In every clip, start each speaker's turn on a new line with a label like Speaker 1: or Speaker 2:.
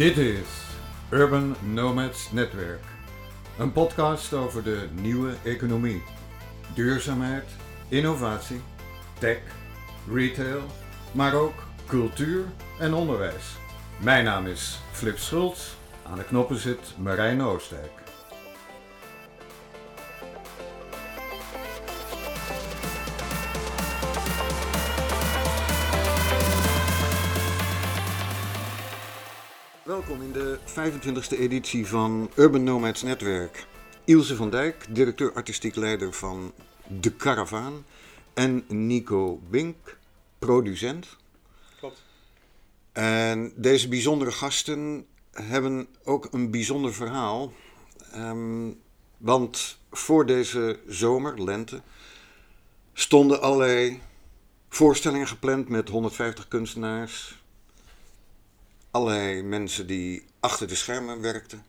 Speaker 1: Dit is Urban Nomads Netwerk. Een podcast over de nieuwe economie. Duurzaamheid, innovatie, tech, retail, maar ook cultuur en onderwijs. Mijn naam is Flip Schultz. Aan de knoppen zit Marijn Oostdijk. Welkom in de 25e editie van Urban Nomads Netwerk. Ilse van Dijk, directeur artistiek leider van De Caravaan. En Nico Bink, producent.
Speaker 2: Klopt.
Speaker 1: En deze bijzondere gasten hebben ook een bijzonder verhaal. Ehm, want voor deze zomer, lente, stonden allerlei voorstellingen gepland met 150 kunstenaars. Allerlei mensen die achter de schermen werkten.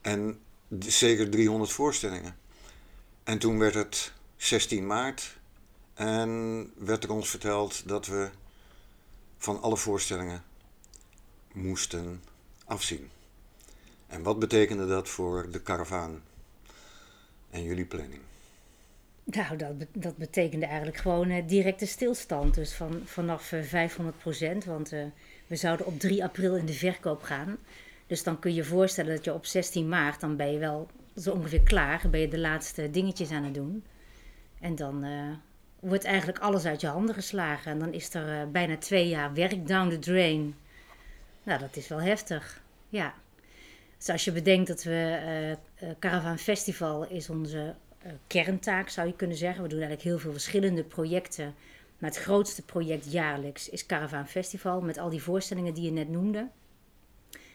Speaker 1: En zeker 300 voorstellingen. En toen werd het 16 maart. En werd er ons verteld dat we van alle voorstellingen moesten afzien. En wat betekende dat voor de karavaan en jullie planning?
Speaker 3: Nou, dat, dat betekende eigenlijk gewoon eh, directe stilstand. Dus van, vanaf eh, 500 procent. Want eh, we zouden op 3 april in de verkoop gaan. Dus dan kun je je voorstellen dat je op 16 maart, dan ben je wel zo ongeveer klaar. Ben je de laatste dingetjes aan het doen. En dan eh, wordt eigenlijk alles uit je handen geslagen. En dan is er eh, bijna twee jaar werk down the drain. Nou, dat is wel heftig. Ja. Dus als je bedenkt dat we eh, Caravan Festival is onze kerntaak, zou je kunnen zeggen. We doen eigenlijk heel veel verschillende projecten. Maar het grootste project jaarlijks is Caravan Festival. Met al die voorstellingen die je net noemde.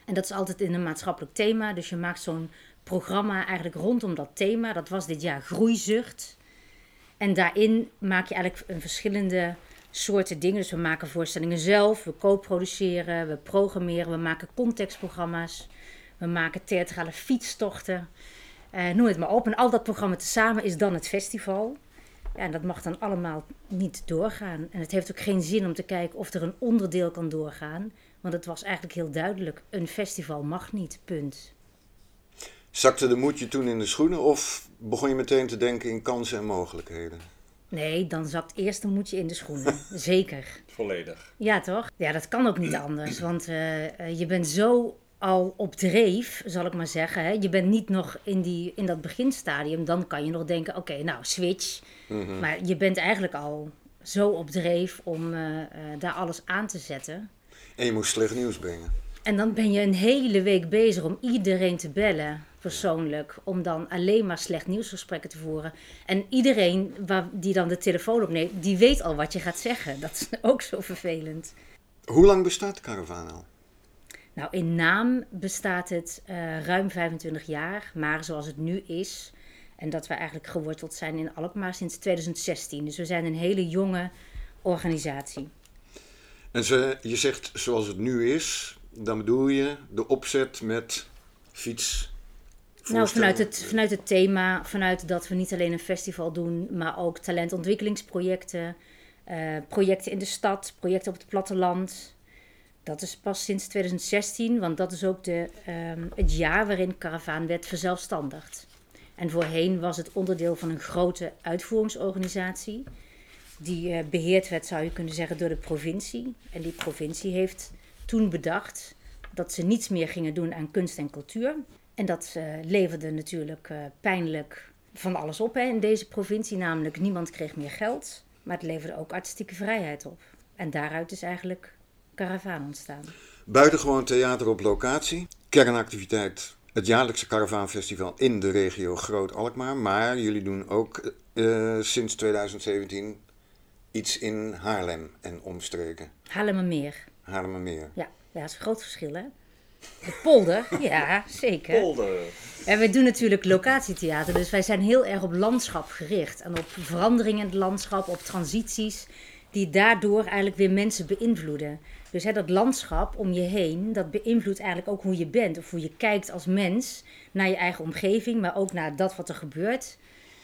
Speaker 3: En dat is altijd in een maatschappelijk thema. Dus je maakt zo'n programma eigenlijk rondom dat thema. Dat was dit jaar groeizucht. En daarin maak je eigenlijk een verschillende soorten dingen. Dus we maken voorstellingen zelf, we co-produceren, we programmeren, we maken contextprogramma's. We maken theatrale fietstochten. Eh, noem het maar op. En al dat programma tezamen is dan het festival. Ja, en dat mag dan allemaal niet doorgaan. En het heeft ook geen zin om te kijken of er een onderdeel kan doorgaan. Want het was eigenlijk heel duidelijk: een festival mag niet. Punt.
Speaker 1: Zakte de moed je toen in de schoenen of begon je meteen te denken in kansen en mogelijkheden?
Speaker 3: Nee, dan zakt eerst een moedje in de schoenen. Zeker.
Speaker 2: Volledig.
Speaker 3: Ja, toch? Ja, dat kan ook niet anders. Want eh, eh, je bent zo al op dreef, zal ik maar zeggen. Hè? Je bent niet nog in, die, in dat beginstadium. Dan kan je nog denken, oké, nou, switch. Maar je bent eigenlijk al zo op dreef om eh, eh, daar alles aan te zetten.
Speaker 1: En je moest slecht nieuws brengen.
Speaker 3: En dan ben je een hele week bezig om iedereen te bellen, persoonlijk. Om dan alleen maar slecht nieuwsgesprekken te voeren. En iedereen waar, die dan de telefoon opneemt, die weet al wat je gaat zeggen. Dat is ook zo vervelend.
Speaker 1: Hoe lang bestaat de karavaan al?
Speaker 3: Nou, in naam bestaat het eh, ruim 25 jaar, maar zoals het nu is, en dat we eigenlijk geworteld zijn in Alkmaar sinds 2016. Dus we zijn een hele jonge organisatie.
Speaker 1: En ze, je zegt zoals het nu is, dan bedoel je de opzet met fiets.
Speaker 3: Nou, vanuit het, vanuit het thema, vanuit dat we niet alleen een festival doen, maar ook talentontwikkelingsprojecten, eh, projecten in de stad, projecten op het platteland. Dat is pas sinds 2016, want dat is ook de, ehm, het jaar waarin Caravaan werd verzelfstandigd. En voorheen was het onderdeel van een grote uitvoeringsorganisatie, die eh, beheerd werd, zou je kunnen zeggen, door de provincie. En die provincie heeft toen bedacht dat ze niets meer gingen doen aan kunst en cultuur. En dat eh, leverde natuurlijk eh, pijnlijk van alles op hè, in deze provincie. Namelijk, niemand kreeg meer geld. Maar het leverde ook artistieke vrijheid op. En daaruit is eigenlijk Caravaan ontstaan.
Speaker 1: Buitengewoon theater op locatie. Kernactiviteit, het jaarlijkse karavaanfestival in de regio Groot-Alkmaar. Maar jullie doen ook eh, sinds 2017 iets in Haarlem en omstreken.
Speaker 3: Haarlemmermeer.
Speaker 1: Haarlemmermeer.
Speaker 3: Ja, ja, dat is een groot verschil hè. De polder, ja, zeker.
Speaker 2: Polder.
Speaker 3: En we doen natuurlijk locatietheater, dus wij zijn heel erg op landschap gericht. En op veranderingen in het landschap, op transities, die daardoor eigenlijk weer mensen beïnvloeden. Dus hè, dat landschap om je heen, dat beïnvloedt eigenlijk ook hoe je bent. Of hoe je kijkt als mens naar je eigen omgeving, maar ook naar dat wat er gebeurt.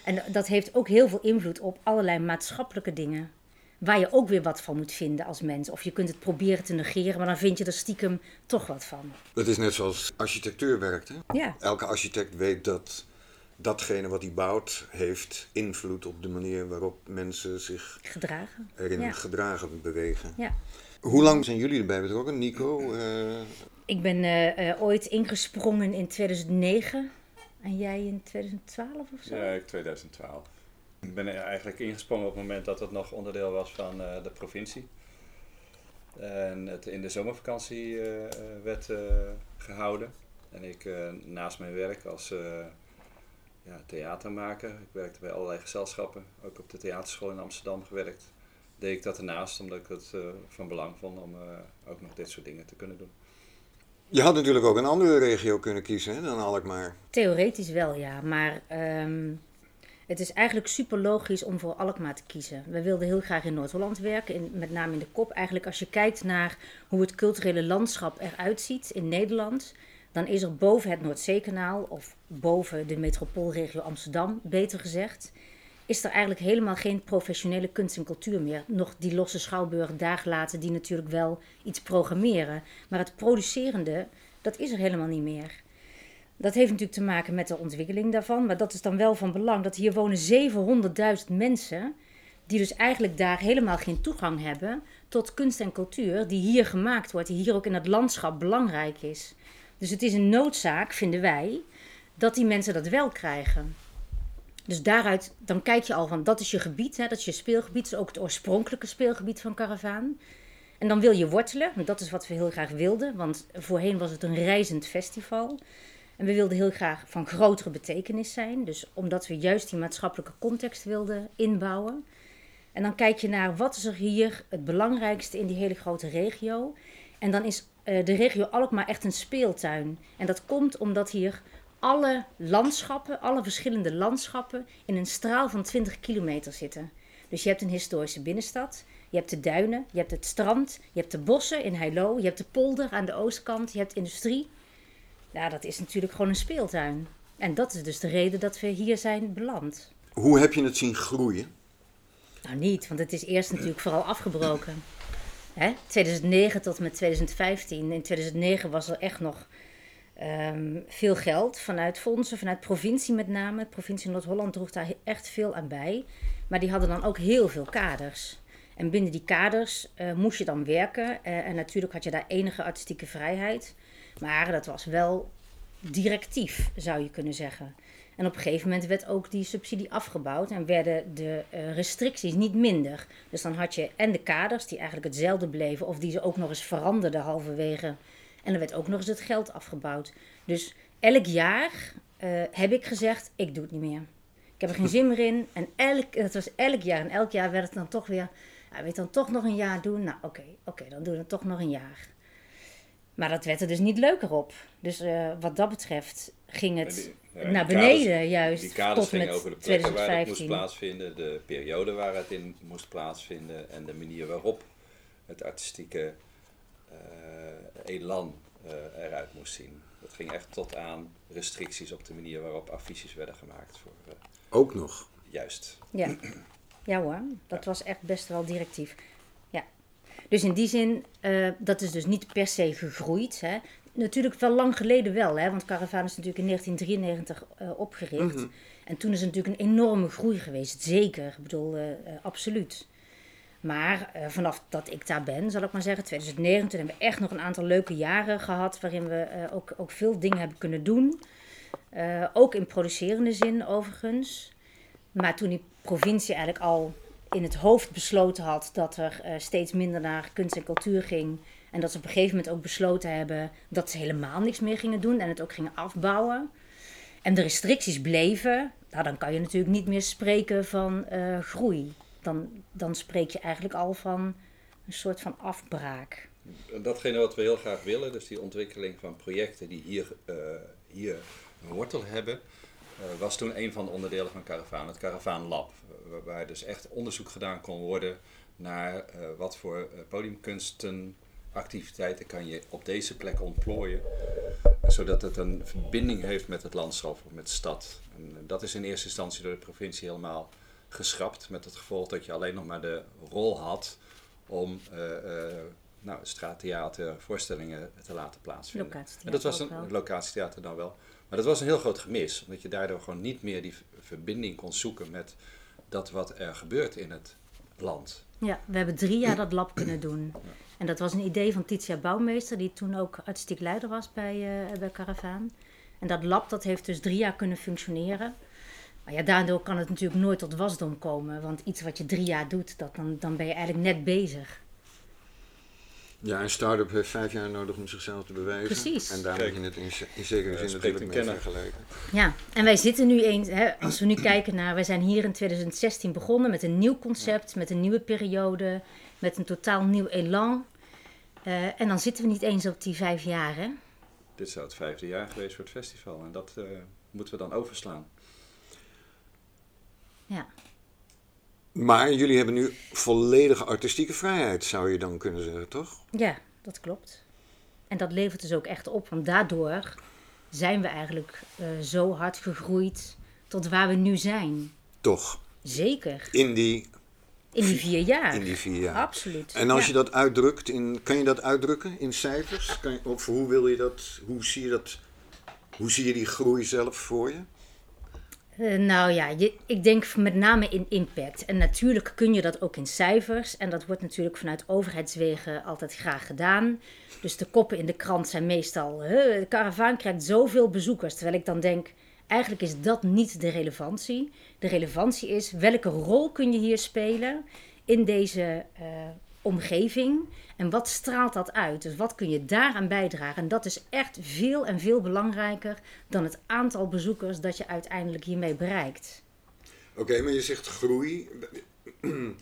Speaker 3: En dat heeft ook heel veel invloed op allerlei maatschappelijke dingen. waar je ook weer wat van moet vinden als mens. Of je kunt het proberen te negeren, maar dan vind je er stiekem toch wat van.
Speaker 1: Het is net zoals architectuur werkt. Hè?
Speaker 3: Ja,
Speaker 1: Elke architect weet dat datgene wat hij bouwt heeft invloed op de manier waarop mensen zich
Speaker 3: gedragen.
Speaker 1: erin
Speaker 3: Ja.
Speaker 1: gedragen, bewegen.
Speaker 3: Ja.
Speaker 1: Hoe lang zijn jullie erbij betrokken, Nico? Eh,
Speaker 3: Ik ben eh, eh, ooit ingesprongen in 2009 en jij in 2012 of zo?
Speaker 2: Ja, ik 2012. Ik ben eigenlijk ingesprongen op het moment dat het nog onderdeel was van eh, de provincie. En het in de zomervakantie werd eh, gehouden. En ik eh, naast mijn werk als eh, ja, theatermaker, ik werkte bij allerlei gezelschappen, ook op de theaterschool in Amsterdam gewerkt, deed ik dat ernaast omdat ik het eh, van belang vond om eh, ook nog dit soort dingen te kunnen doen.
Speaker 1: je had natuurlijk ook een andere regio kunnen kiezen hè, dan Alkmaar.
Speaker 3: Theoretisch wel, ja. Maar ehm, het is eigenlijk super logisch om voor Alkmaar te kiezen. We wilden heel graag in Noord-Holland werken, in, met name in de kop. Eigenlijk als je kijkt naar hoe het culturele landschap eruit ziet in Nederland... dan is er boven het Noordzeekanaal, of boven de metropoolregio Amsterdam, beter gezegd... is er eigenlijk helemaal geen professionele kunst en cultuur meer. Nog die losse schouwburg daar laten die natuurlijk wel iets programmeren. Maar het producerende, dat is er helemaal niet meer. Dat heeft natuurlijk te maken met de ontwikkeling daarvan. Maar dat is dan wel van belang. Dat hier wonen 700.000 mensen. Die dus eigenlijk daar helemaal geen toegang hebben tot kunst en cultuur. Die hier gemaakt wordt. Die hier ook in het landschap belangrijk is. Dus het is een noodzaak, vinden wij, dat die mensen dat wel krijgen. Dus daaruit, dan kijk je al van, dat is je gebied, hè, dat is je speelgebied. Dat is ook het oorspronkelijke speelgebied van Caravaan. En dan wil je wortelen, en dat is wat we heel graag wilden. Want voorheen was het een reizend festival. En we wilden heel graag van grotere betekenis zijn. Dus omdat we juist die maatschappelijke context wilden inbouwen. En dan kijk je naar wat is er hier het belangrijkste in die hele grote regio. En dan is eh, de regio Alkmaar echt een speeltuin. En dat komt omdat hier alle landschappen, alle verschillende landschappen, in een straal van 20 kilometer zitten. Dus je hebt een historische binnenstad, je hebt de duinen, je hebt het strand, je hebt de bossen in Heilo, je hebt de polder aan de oostkant, je hebt industrie. Ja, dat is natuurlijk gewoon een speeltuin. En dat is dus de reden dat we hier zijn beland.
Speaker 1: Hoe heb je het zien groeien?
Speaker 3: Nou, niet, want het is eerst natuurlijk vooral afgebroken. Hè? 2009 tot en met 2015. In 2009 was er echt nog ehm, veel geld vanuit fondsen, vanuit provincie met name. De provincie Noord-Holland droeg daar echt veel aan bij. Maar die hadden dan ook heel veel kaders. En binnen die kaders eh, moest je dan werken. Eh, en natuurlijk had je daar enige artistieke vrijheid. Maar dat was wel directief, zou je kunnen zeggen. En op een gegeven moment werd ook die subsidie afgebouwd en werden de eh, restricties niet minder. Dus dan had je en de kaders die eigenlijk hetzelfde bleven, of die ze ook nog eens veranderden halverwege. En er werd ook nog eens het geld afgebouwd. Dus elk jaar eh, heb ik gezegd: ik doe het niet meer. Ik heb er geen zin meer in. En elk, dat was elk jaar. En elk jaar werd het dan toch weer. Ja, weet dan toch nog een jaar doen? Nou, oké, oké, dan doen we het toch nog een jaar. Maar dat werd er dus niet leuker op. Dus eh, wat dat betreft ging het
Speaker 2: Die- ja, die
Speaker 3: naar
Speaker 2: kaders-
Speaker 3: beneden juist.
Speaker 2: Die kaders gingen
Speaker 3: met
Speaker 2: over de plekken waar het moest
Speaker 3: 2015.
Speaker 2: plaatsvinden, de periode waar het in moest plaatsvinden en de manier waarop het artistieke eh, elan eh, eruit moest zien. Dat ging echt tot aan restricties op de manier waarop affiches werden gemaakt. Voor, eh,
Speaker 1: Ook nog.
Speaker 2: juist.
Speaker 3: Ja. ja hoor, dat was echt best wel directief. Ja. Dus in die zin, eh, dat is dus niet per se gegroeid. Hè. Natuurlijk wel lang geleden wel, hè, want Caravan is natuurlijk in 1993 eh, opgericht. En toen is er natuurlijk een enorme groei geweest, zeker. Ik bedoel, eh, eh, absoluut. Maar eh, vanaf dat ik daar ben, zal ik maar zeggen, 2009, toen hebben we echt nog een aantal leuke jaren gehad. Waarin we eh, ook, ook veel dingen hebben kunnen doen. Eh, ook in producerende zin overigens. Maar toen die provincie eigenlijk al in het hoofd besloten had dat er steeds minder naar kunst en cultuur ging. En dat ze op een gegeven moment ook besloten hebben dat ze helemaal niks meer gingen doen en het ook gingen afbouwen. En de restricties bleven, nou, dan kan je natuurlijk niet meer spreken van groei. Dan, dan spreek je eigenlijk al van een soort van afbraak.
Speaker 2: En datgene wat we heel graag willen, dus die ontwikkeling van projecten die hier, eh, hier een wortel hebben, eh, was toen een van de onderdelen van Caravaan, het Caravaan Lab. Waar, dus echt onderzoek gedaan kon worden naar eh, wat voor eh, podiumkunsten, activiteiten kan je op deze plek ontplooien, zodat het een verbinding heeft met het landschap of met de stad. En dat is in eerste instantie door de provincie helemaal geschrapt. Met het gevolg dat je alleen nog maar de rol had om uh, nou, straattheater voorstellingen te laten plaatsvinden. En dat was een locatietheater dan wel. Maar dat was een heel groot gemis, omdat je daardoor gewoon niet meer die verbinding kon zoeken met dat wat er gebeurt in het land.
Speaker 3: Ja, we hebben drie jaar dat lab kunnen doen. En dat was een idee van Titia Bouwmeester, die toen ook artistiek leider was bij, uh, bij Caravaan. En dat lab dat heeft dus drie jaar kunnen functioneren. Maar ja, daardoor kan het natuurlijk nooit tot wasdom komen. Want iets wat je drie jaar doet, dat dan, dan ben je eigenlijk net bezig.
Speaker 1: Ja, een start-up heeft vijf jaar nodig om zichzelf te bewijzen.
Speaker 3: Precies.
Speaker 1: En daar moet je het in, in zekere zin natuurlijk mee vergelijken.
Speaker 3: Ja, en wij zitten nu eens, hè, als we nu kijken naar, wij zijn hier in 2016 begonnen met een nieuw concept, met een nieuwe periode, met een totaal nieuw elan. Uh, en dan zitten we niet eens op die vijf jaar, hè?
Speaker 2: Dit zou het vijfde jaar geweest voor het festival en dat uh, moeten we dan overslaan.
Speaker 3: Ja.
Speaker 1: Maar jullie hebben nu volledige artistieke vrijheid, zou je dan kunnen zeggen, toch?
Speaker 3: Ja, dat klopt. En dat levert dus ook echt op, want daardoor zijn we eigenlijk uh, zo hard gegroeid tot waar we nu zijn.
Speaker 1: Toch?
Speaker 3: Zeker.
Speaker 1: In die
Speaker 3: in die vier jaar.
Speaker 1: In die vier jaar.
Speaker 3: Absoluut.
Speaker 1: En als je dat uitdrukt, in, kan je dat uitdrukken in cijfers? Kan je, of hoe wil je dat, hoe zie je dat, hoe zie je die groei zelf voor je?
Speaker 3: Uh, nou ja, je, ik denk met name in impact. En natuurlijk kun je dat ook in cijfers. En dat wordt natuurlijk vanuit overheidswegen altijd graag gedaan. Dus de koppen in de krant zijn meestal: de karavaan krijgt zoveel bezoekers. Terwijl ik dan denk: eigenlijk is dat niet de relevantie. De relevantie is welke rol kun je hier spelen in deze uh, omgeving. En wat straalt dat uit? Dus wat kun je daaraan bijdragen? En dat is echt veel en veel belangrijker dan het aantal bezoekers dat je uiteindelijk hiermee bereikt.
Speaker 1: Oké, maar je zegt groei.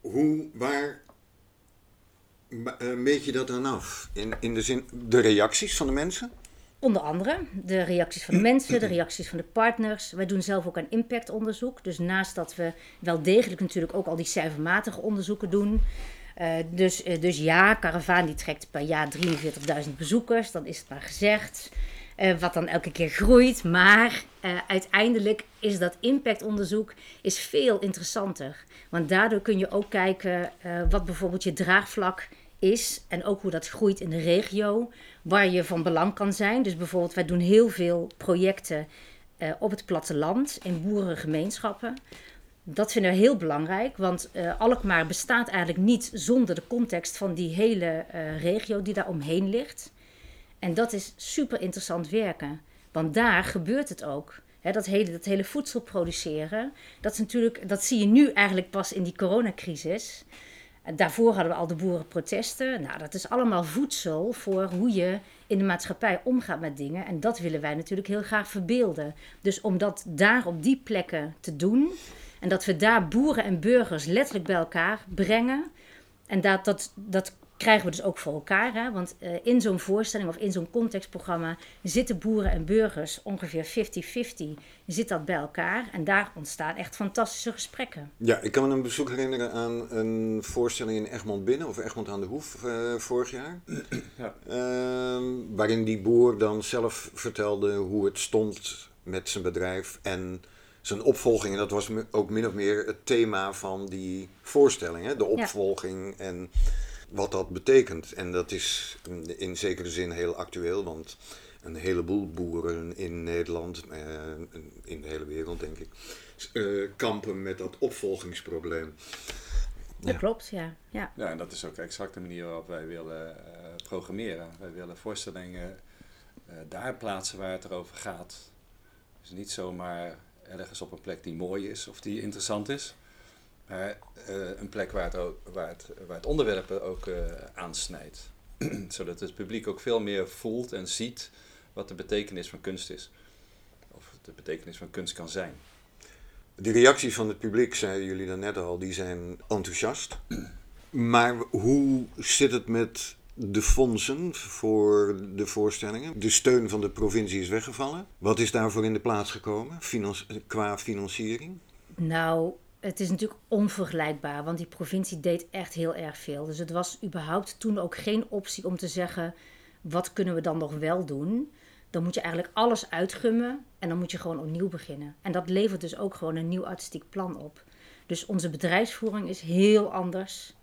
Speaker 1: Hoe, waar eh, meet je dat dan af? In, in de zin, de reacties van de mensen?
Speaker 3: Onder andere de reacties van de mensen, de reacties van de partners. Wij doen zelf ook een impactonderzoek. Dus naast dat we wel degelijk natuurlijk ook al die cijfermatige onderzoeken doen, uh, dus, uh, dus ja, Caravaan die trekt per jaar 43.000 bezoekers, dan is het maar gezegd. Uh, wat dan elke keer groeit. Maar uiteindelijk is dat impactonderzoek is veel interessanter. Want daardoor kun je ook kijken wat bijvoorbeeld je draagvlak is. En ook hoe dat groeit in de regio. Waar je van belang kan zijn. Dus bijvoorbeeld, wij doen heel veel projecten op het platteland, in boerengemeenschappen. Dat vinden we heel belangrijk, want uh, Alkmaar bestaat eigenlijk niet zonder de context van die hele uh, regio die daar omheen ligt. En dat is super interessant werken, want daar gebeurt het ook. Dat, hele, dat hele voedsel produceren, dat, is natuurlijk, dat zie je nu eigenlijk pas in die coronacrisis. Daarvoor hadden we al de boerenprotesten. Nou, dat is allemaal voedsel voor hoe je in de maatschappij omgaat met dingen. En dat willen wij natuurlijk heel graag verbeelden. Dus om dat daar op die plekken te doen, en dat we daar boeren en burgers letterlijk bij elkaar brengen. En dat, dat, dat krijgen we dus ook voor elkaar. Hè? Want uh, in zo'n voorstelling of in zo'n contextprogramma zitten boeren en burgers ongeveer 50-50. Zit dat bij elkaar en daar ontstaan echt fantastische gesprekken.
Speaker 1: Ja, ik kan me een bezoek herinneren aan een voorstelling in Egmond Binnen of Egmond aan de Hoef uh, vorig jaar. Ja. Uh, waarin die boer dan zelf vertelde hoe het stond met zijn bedrijf en zijn opvolging. En dat was ook min of meer het thema van die voorstelling. Hè? De opvolging en wat dat betekent. En dat is in zekere zin heel actueel, want een heleboel boeren in Nederland, eh, in de hele wereld denk ik, eh, kampen met dat opvolgingsprobleem.
Speaker 3: Dat klopt, ja. ja.
Speaker 2: Ja, en dat is ook exact de manier waarop wij willen uh, programmeren. Wij willen voorstellingen uh, daar plaatsen waar het erover gaat. Dus niet zomaar ergens op een plek die mooi is of die interessant is. Maar uh, een plek waar het, ook, waar het, waar het onderwerp ook uh, aansnijdt. Zodat het publiek ook veel meer voelt en ziet wat de betekenis van kunst is. Of de betekenis van kunst kan zijn.
Speaker 1: De reacties van het publiek, zeiden jullie daarnet al, die zijn enthousiast. Maar hoe zit het met de fondsen voor de voorstellingen. De steun van de provincie is weggevallen. Wat is daarvoor in de plaats gekomen qua financiering?
Speaker 3: Nou, het is natuurlijk onvergelijkbaar, want die provincie deed echt heel erg veel. Dus het was überhaupt toen ook geen optie om te zeggen: wat kunnen we dan nog wel doen? dan moet je eigenlijk alles uitgummen en dan moet je gewoon opnieuw beginnen. En dat levert dus ook gewoon een nieuw artistiek plan op. Dus onze bedrijfsvoering is heel anders,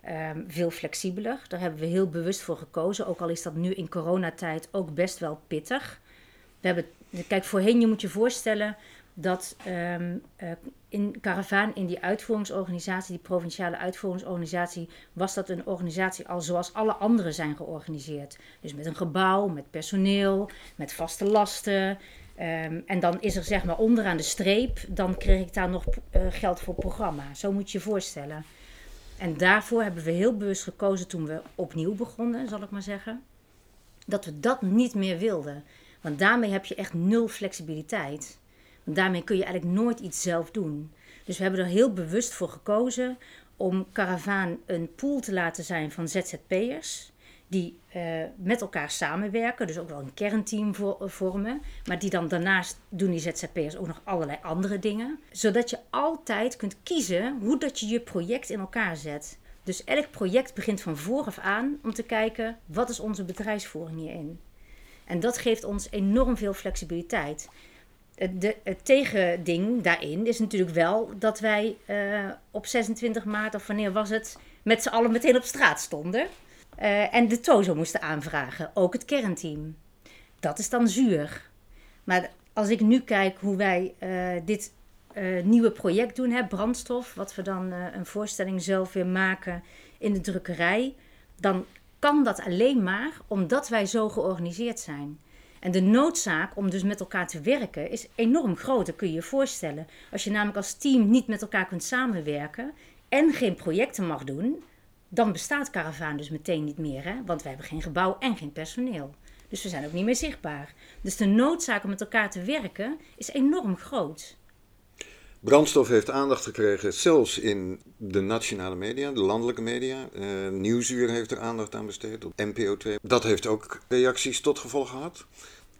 Speaker 3: ehm, veel flexibeler. Daar hebben we heel bewust voor gekozen, ook al is dat nu in coronatijd ook best wel pittig. We hebben, kijk, voorheen je moet je voorstellen dat ehm, eh, in Caravaan, in die uitvoeringsorganisatie, die provinciale uitvoeringsorganisatie, was dat een organisatie al zoals alle andere zijn georganiseerd. Dus met een gebouw, met personeel, met vaste lasten. Ehm, en dan is er zeg maar onderaan de streep, dan kreeg ik daar nog uh, geld voor programma. Zo moet je je voorstellen. En daarvoor hebben we heel bewust gekozen toen we opnieuw begonnen, zal ik maar zeggen. Dat we dat niet meer wilden. Want daarmee heb je echt nul flexibiliteit daarmee kun je eigenlijk nooit iets zelf doen. Dus we hebben er heel bewust voor gekozen om Caravaan een pool te laten zijn van ZZP'ers. Die uh, met elkaar samenwerken, dus ook wel een kernteam vormen. Maar die dan daarnaast doen die ZZP'ers ook nog allerlei andere dingen. Zodat je altijd kunt kiezen hoe dat je je project in elkaar zet. Dus elk project begint van vooraf aan om te kijken wat is onze bedrijfsvoering hierin. En dat geeft ons enorm veel flexibiliteit het tegending daarin is natuurlijk wel dat wij uh, op 26 maart, of wanneer was het, met z'n allen meteen op straat stonden. Uh, en de TOZO moesten aanvragen, ook het kernteam. Dat is dan zuur. Maar als ik nu kijk hoe wij uh, dit nieuwe project doen, hè, brandstof, wat we dan een voorstelling zelf weer maken in de drukkerij, dan kan dat alleen maar omdat wij zo georganiseerd zijn. En de noodzaak om dus met elkaar te werken is enorm groot. Dat kun je je voorstellen. Als je namelijk als team niet met elkaar kunt samenwerken en geen projecten mag doen, dan bestaat Caravaan dus meteen niet meer. Hè? Want we hebben geen gebouw en geen personeel. Dus we zijn ook niet meer zichtbaar. Dus de noodzaak om met elkaar te werken is enorm groot.
Speaker 1: Brandstof heeft aandacht gekregen, zelfs in de nationale media, de landelijke media. Uh, Nieuwsuur heeft er aandacht aan besteed op NPO 2. Dat heeft ook reacties tot gevolg gehad.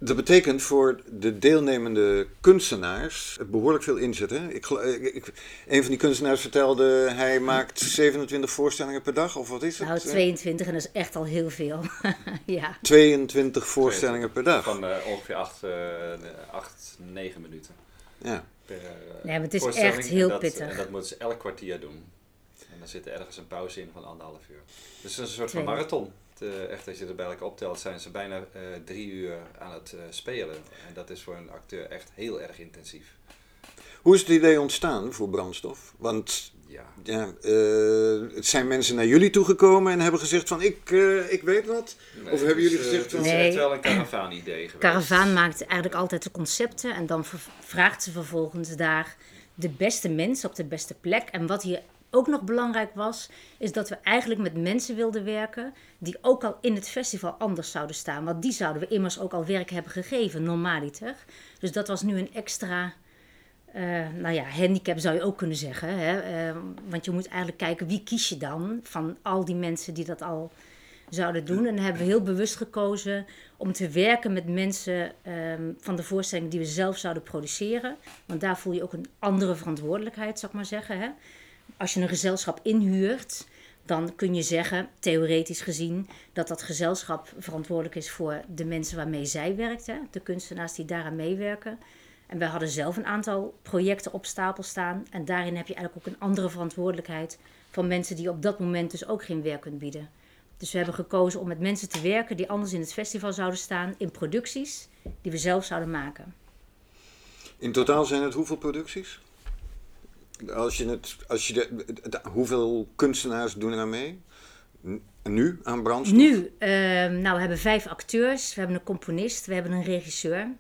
Speaker 1: Dat betekent voor de deelnemende kunstenaars behoorlijk veel inzet. Hè? Ik, ik, een van die kunstenaars vertelde, hij maakt 27 voorstellingen per dag, of wat is het?
Speaker 3: Nou, 22 en dat is echt al heel veel. ja.
Speaker 1: 22 voorstellingen per dag.
Speaker 2: Van uh, ongeveer 8, uh, 8, 9 minuten.
Speaker 1: Ja
Speaker 2: per uh,
Speaker 3: nee, maar het is echt heel
Speaker 2: dat,
Speaker 3: pittig.
Speaker 2: En dat moeten ze elk kwartier doen. En dan zit er ergens een pauze in van anderhalf uur. Dus het is een soort van marathon. De, echt, als je er bij elkaar optelt, zijn ze bijna uh, drie uur aan het uh, spelen. En dat is voor een acteur echt heel erg intensief.
Speaker 1: Hoe is het idee ontstaan voor brandstof? Want ja. Ja, uh, het zijn mensen naar jullie toegekomen en hebben gezegd van ik, uh, ik weet wat? Nee, of hebben jullie gezegd van...
Speaker 2: Het is echt wel een caravaan-idee geweest.
Speaker 3: Caravaan maakt eigenlijk altijd de concepten en dan vraagt ze vervolgens daar de beste mensen op de beste plek. En wat hier ook nog belangrijk was, is dat we eigenlijk met mensen wilden werken die ook al in het festival anders zouden staan. Want die zouden we immers ook al werk hebben gegeven, normaliter. Dus dat was nu een extra uh, nou ja, handicap zou je ook kunnen zeggen. Hè? Uh, want je moet eigenlijk kijken wie kies je dan van al die mensen die dat al zouden doen. En hebben we heel bewust gekozen om te werken met mensen um, van de voorstelling die we zelf zouden produceren. Want daar voel je ook een andere verantwoordelijkheid, zou ik maar zeggen. Hè? Als je een gezelschap inhuurt, dan kun je zeggen, theoretisch gezien, dat dat gezelschap verantwoordelijk is voor de mensen waarmee zij werkt. Hè? De kunstenaars die daaraan meewerken. En we hadden zelf een aantal projecten op stapel staan. En daarin heb je eigenlijk ook een andere verantwoordelijkheid van mensen die op dat moment dus ook geen werk kunnen bieden. Dus we hebben gekozen om met mensen te werken die anders in het festival zouden staan in producties die we zelf zouden maken.
Speaker 1: In totaal zijn het hoeveel producties? Als je het, als je de, hoeveel kunstenaars doen er aan mee? Nu aan brandstof?
Speaker 3: Nu, uh, nou, we hebben vijf acteurs, we hebben een componist, we hebben een regisseur.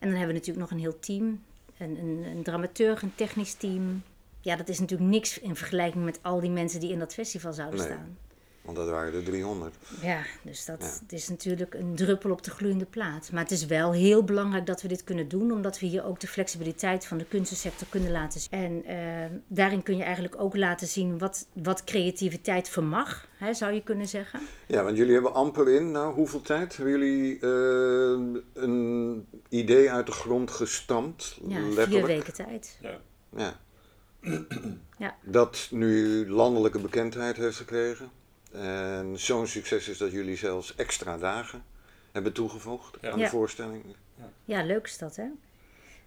Speaker 3: En dan hebben we natuurlijk nog een heel team. Een, een, een dramaturg, een technisch team. Ja, dat is natuurlijk niks in vergelijking met al die mensen die in dat festival zouden
Speaker 1: nee,
Speaker 3: staan.
Speaker 1: Want dat waren er 300.
Speaker 3: Ja, dus dat ja. is natuurlijk een druppel op de gloeiende plaat. Maar het is wel heel belangrijk dat we dit kunnen doen, omdat we hier ook de flexibiliteit van de kunstensector kunnen laten zien. En uh, daarin kun je eigenlijk ook laten zien wat, wat creativiteit vermag, hè, zou je kunnen zeggen.
Speaker 1: Ja, want jullie hebben amper in, nou hoeveel tijd hebben jullie uh, een idee uit de grond gestampt?
Speaker 3: Ja, letterlijk? vier weken tijd.
Speaker 2: Ja.
Speaker 1: ja.
Speaker 3: ja.
Speaker 1: Dat nu landelijke bekendheid heeft gekregen. En zo'n succes is dat jullie zelfs extra dagen hebben toegevoegd
Speaker 2: Ja.
Speaker 1: aan de
Speaker 3: Ja.
Speaker 1: voorstelling.
Speaker 3: Ja, leuk is dat, hè?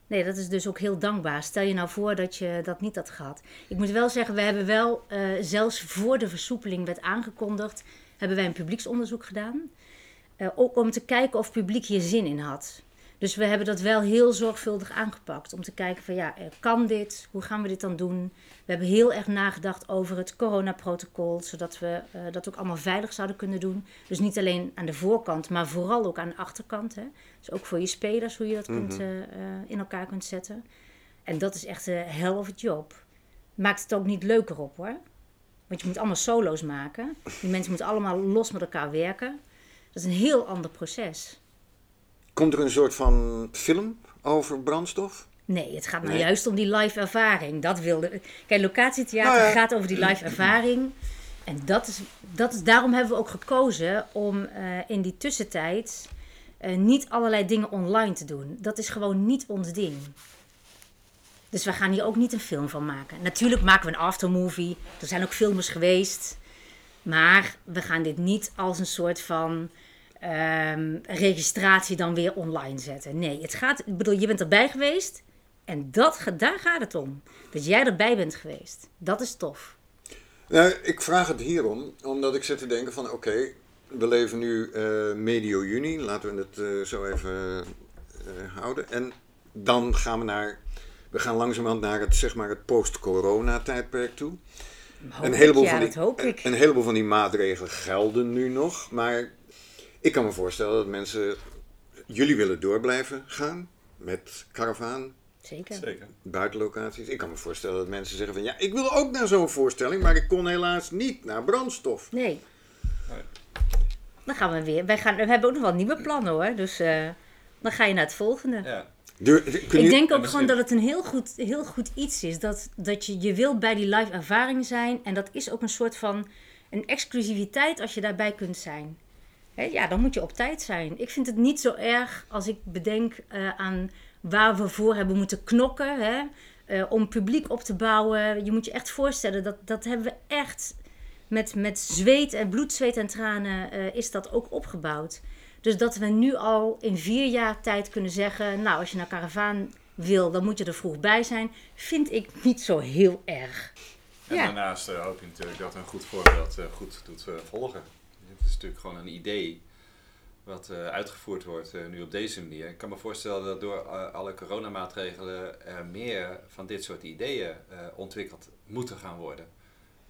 Speaker 3: Nee, dat is dus ook heel dankbaar. Stel je nou voor dat je dat niet had gehad. Ik moet wel zeggen, we hebben wel, eh, zelfs voor de versoepeling werd aangekondigd, hebben wij een publieksonderzoek gedaan. Eh, ook om te kijken of het publiek hier zin in had. Dus we hebben dat wel heel zorgvuldig aangepakt. Om te kijken van ja, eh, kan dit? Hoe gaan we dit dan doen? We hebben heel erg nagedacht over het coronaprotocol. Zodat we eh, dat ook allemaal veilig zouden kunnen doen. Dus niet alleen aan de voorkant, maar vooral ook aan de achterkant. Hè? Dus ook voor je spelers, hoe je dat kunt, eh, eh, in elkaar kunt zetten. En dat is echt een hell of a job. Maakt het ook niet leuker op hoor. Want je moet allemaal solo's maken. Die mensen moeten allemaal los met elkaar werken. Dat is een heel ander proces.
Speaker 1: Komt er een soort van film over brandstof?
Speaker 3: Nee, het gaat nou
Speaker 1: Nee.
Speaker 3: juist om die live ervaring. Dat wilde. Kijk, locatietheater
Speaker 1: Nou ja.
Speaker 3: gaat over die live ervaring. En dat is, dat is, daarom hebben we ook gekozen om eh, in die tussentijd eh, niet allerlei dingen online te doen. Dat is gewoon niet ons ding. Dus we gaan hier ook niet een film van maken. Natuurlijk maken we een aftermovie. Er zijn ook filmers geweest. Maar we gaan dit niet als een soort van ehm, registratie dan weer online zetten. Nee, het gaat, ik bedoel, je bent erbij geweest. En dat, daar gaat het om. Dat jij erbij bent geweest. Dat is tof.
Speaker 1: Nou, ik vraag het hierom, omdat ik zit te denken van oké, we leven nu eh, medio juni, laten we het eh, zo even eh, houden. En dan gaan we naar, we gaan langzamerhand naar het, zeg maar, het post-corona tijdperk toe.
Speaker 3: Hoop
Speaker 1: een, heleboel
Speaker 3: ik, ja,
Speaker 1: van die,
Speaker 3: dat hoop ik.
Speaker 1: een heleboel van die maatregelen gelden nu nog, maar ik kan me voorstellen dat mensen, jullie willen door blijven gaan met karavaan,
Speaker 3: Zeker.
Speaker 2: Zeker.
Speaker 1: buitenlocaties. Ik kan me voorstellen dat mensen zeggen van ja, ik wil ook naar zo'n voorstelling, maar ik kon helaas niet naar brandstof.
Speaker 3: Nee.
Speaker 2: Nee.
Speaker 3: Dan gaan we weer. Wij gaan, we hebben ook nog wel nieuwe plannen hoor. Dus eh, dan ga je naar het volgende.
Speaker 2: Ja.
Speaker 3: Ik denk
Speaker 2: en
Speaker 3: ook gewoon dat het een heel goed, heel goed iets is. Dat, dat je, je wil bij die live ervaring zijn. En dat is ook een soort van een exclusiviteit als je daarbij kunt zijn. Hè, ja, dan moet je op tijd zijn. Ik vind het niet zo erg als ik bedenk eh, aan waar we voor hebben moeten knokken. Hè, eh, om publiek op te bouwen. Je moet je echt voorstellen, dat, dat hebben we echt met, met zweet en bloed, zweet en tranen eh, is dat ook opgebouwd. Dus dat we nu al in vier jaar tijd kunnen zeggen... nou, als je naar Caravaan wil, dan moet je er vroeg bij zijn... vind ik niet zo heel erg.
Speaker 2: En
Speaker 3: Ja.
Speaker 2: daarnaast hoop je natuurlijk dat een goed voorbeeld eh, goed doet volgen. Het is natuurlijk gewoon een idee wat eh, uitgevoerd wordt eh, nu op deze manier. Ik kan me voorstellen dat door eh, alle coronamaatregelen er meer van dit soort ideeën eh, ontwikkeld moeten gaan worden.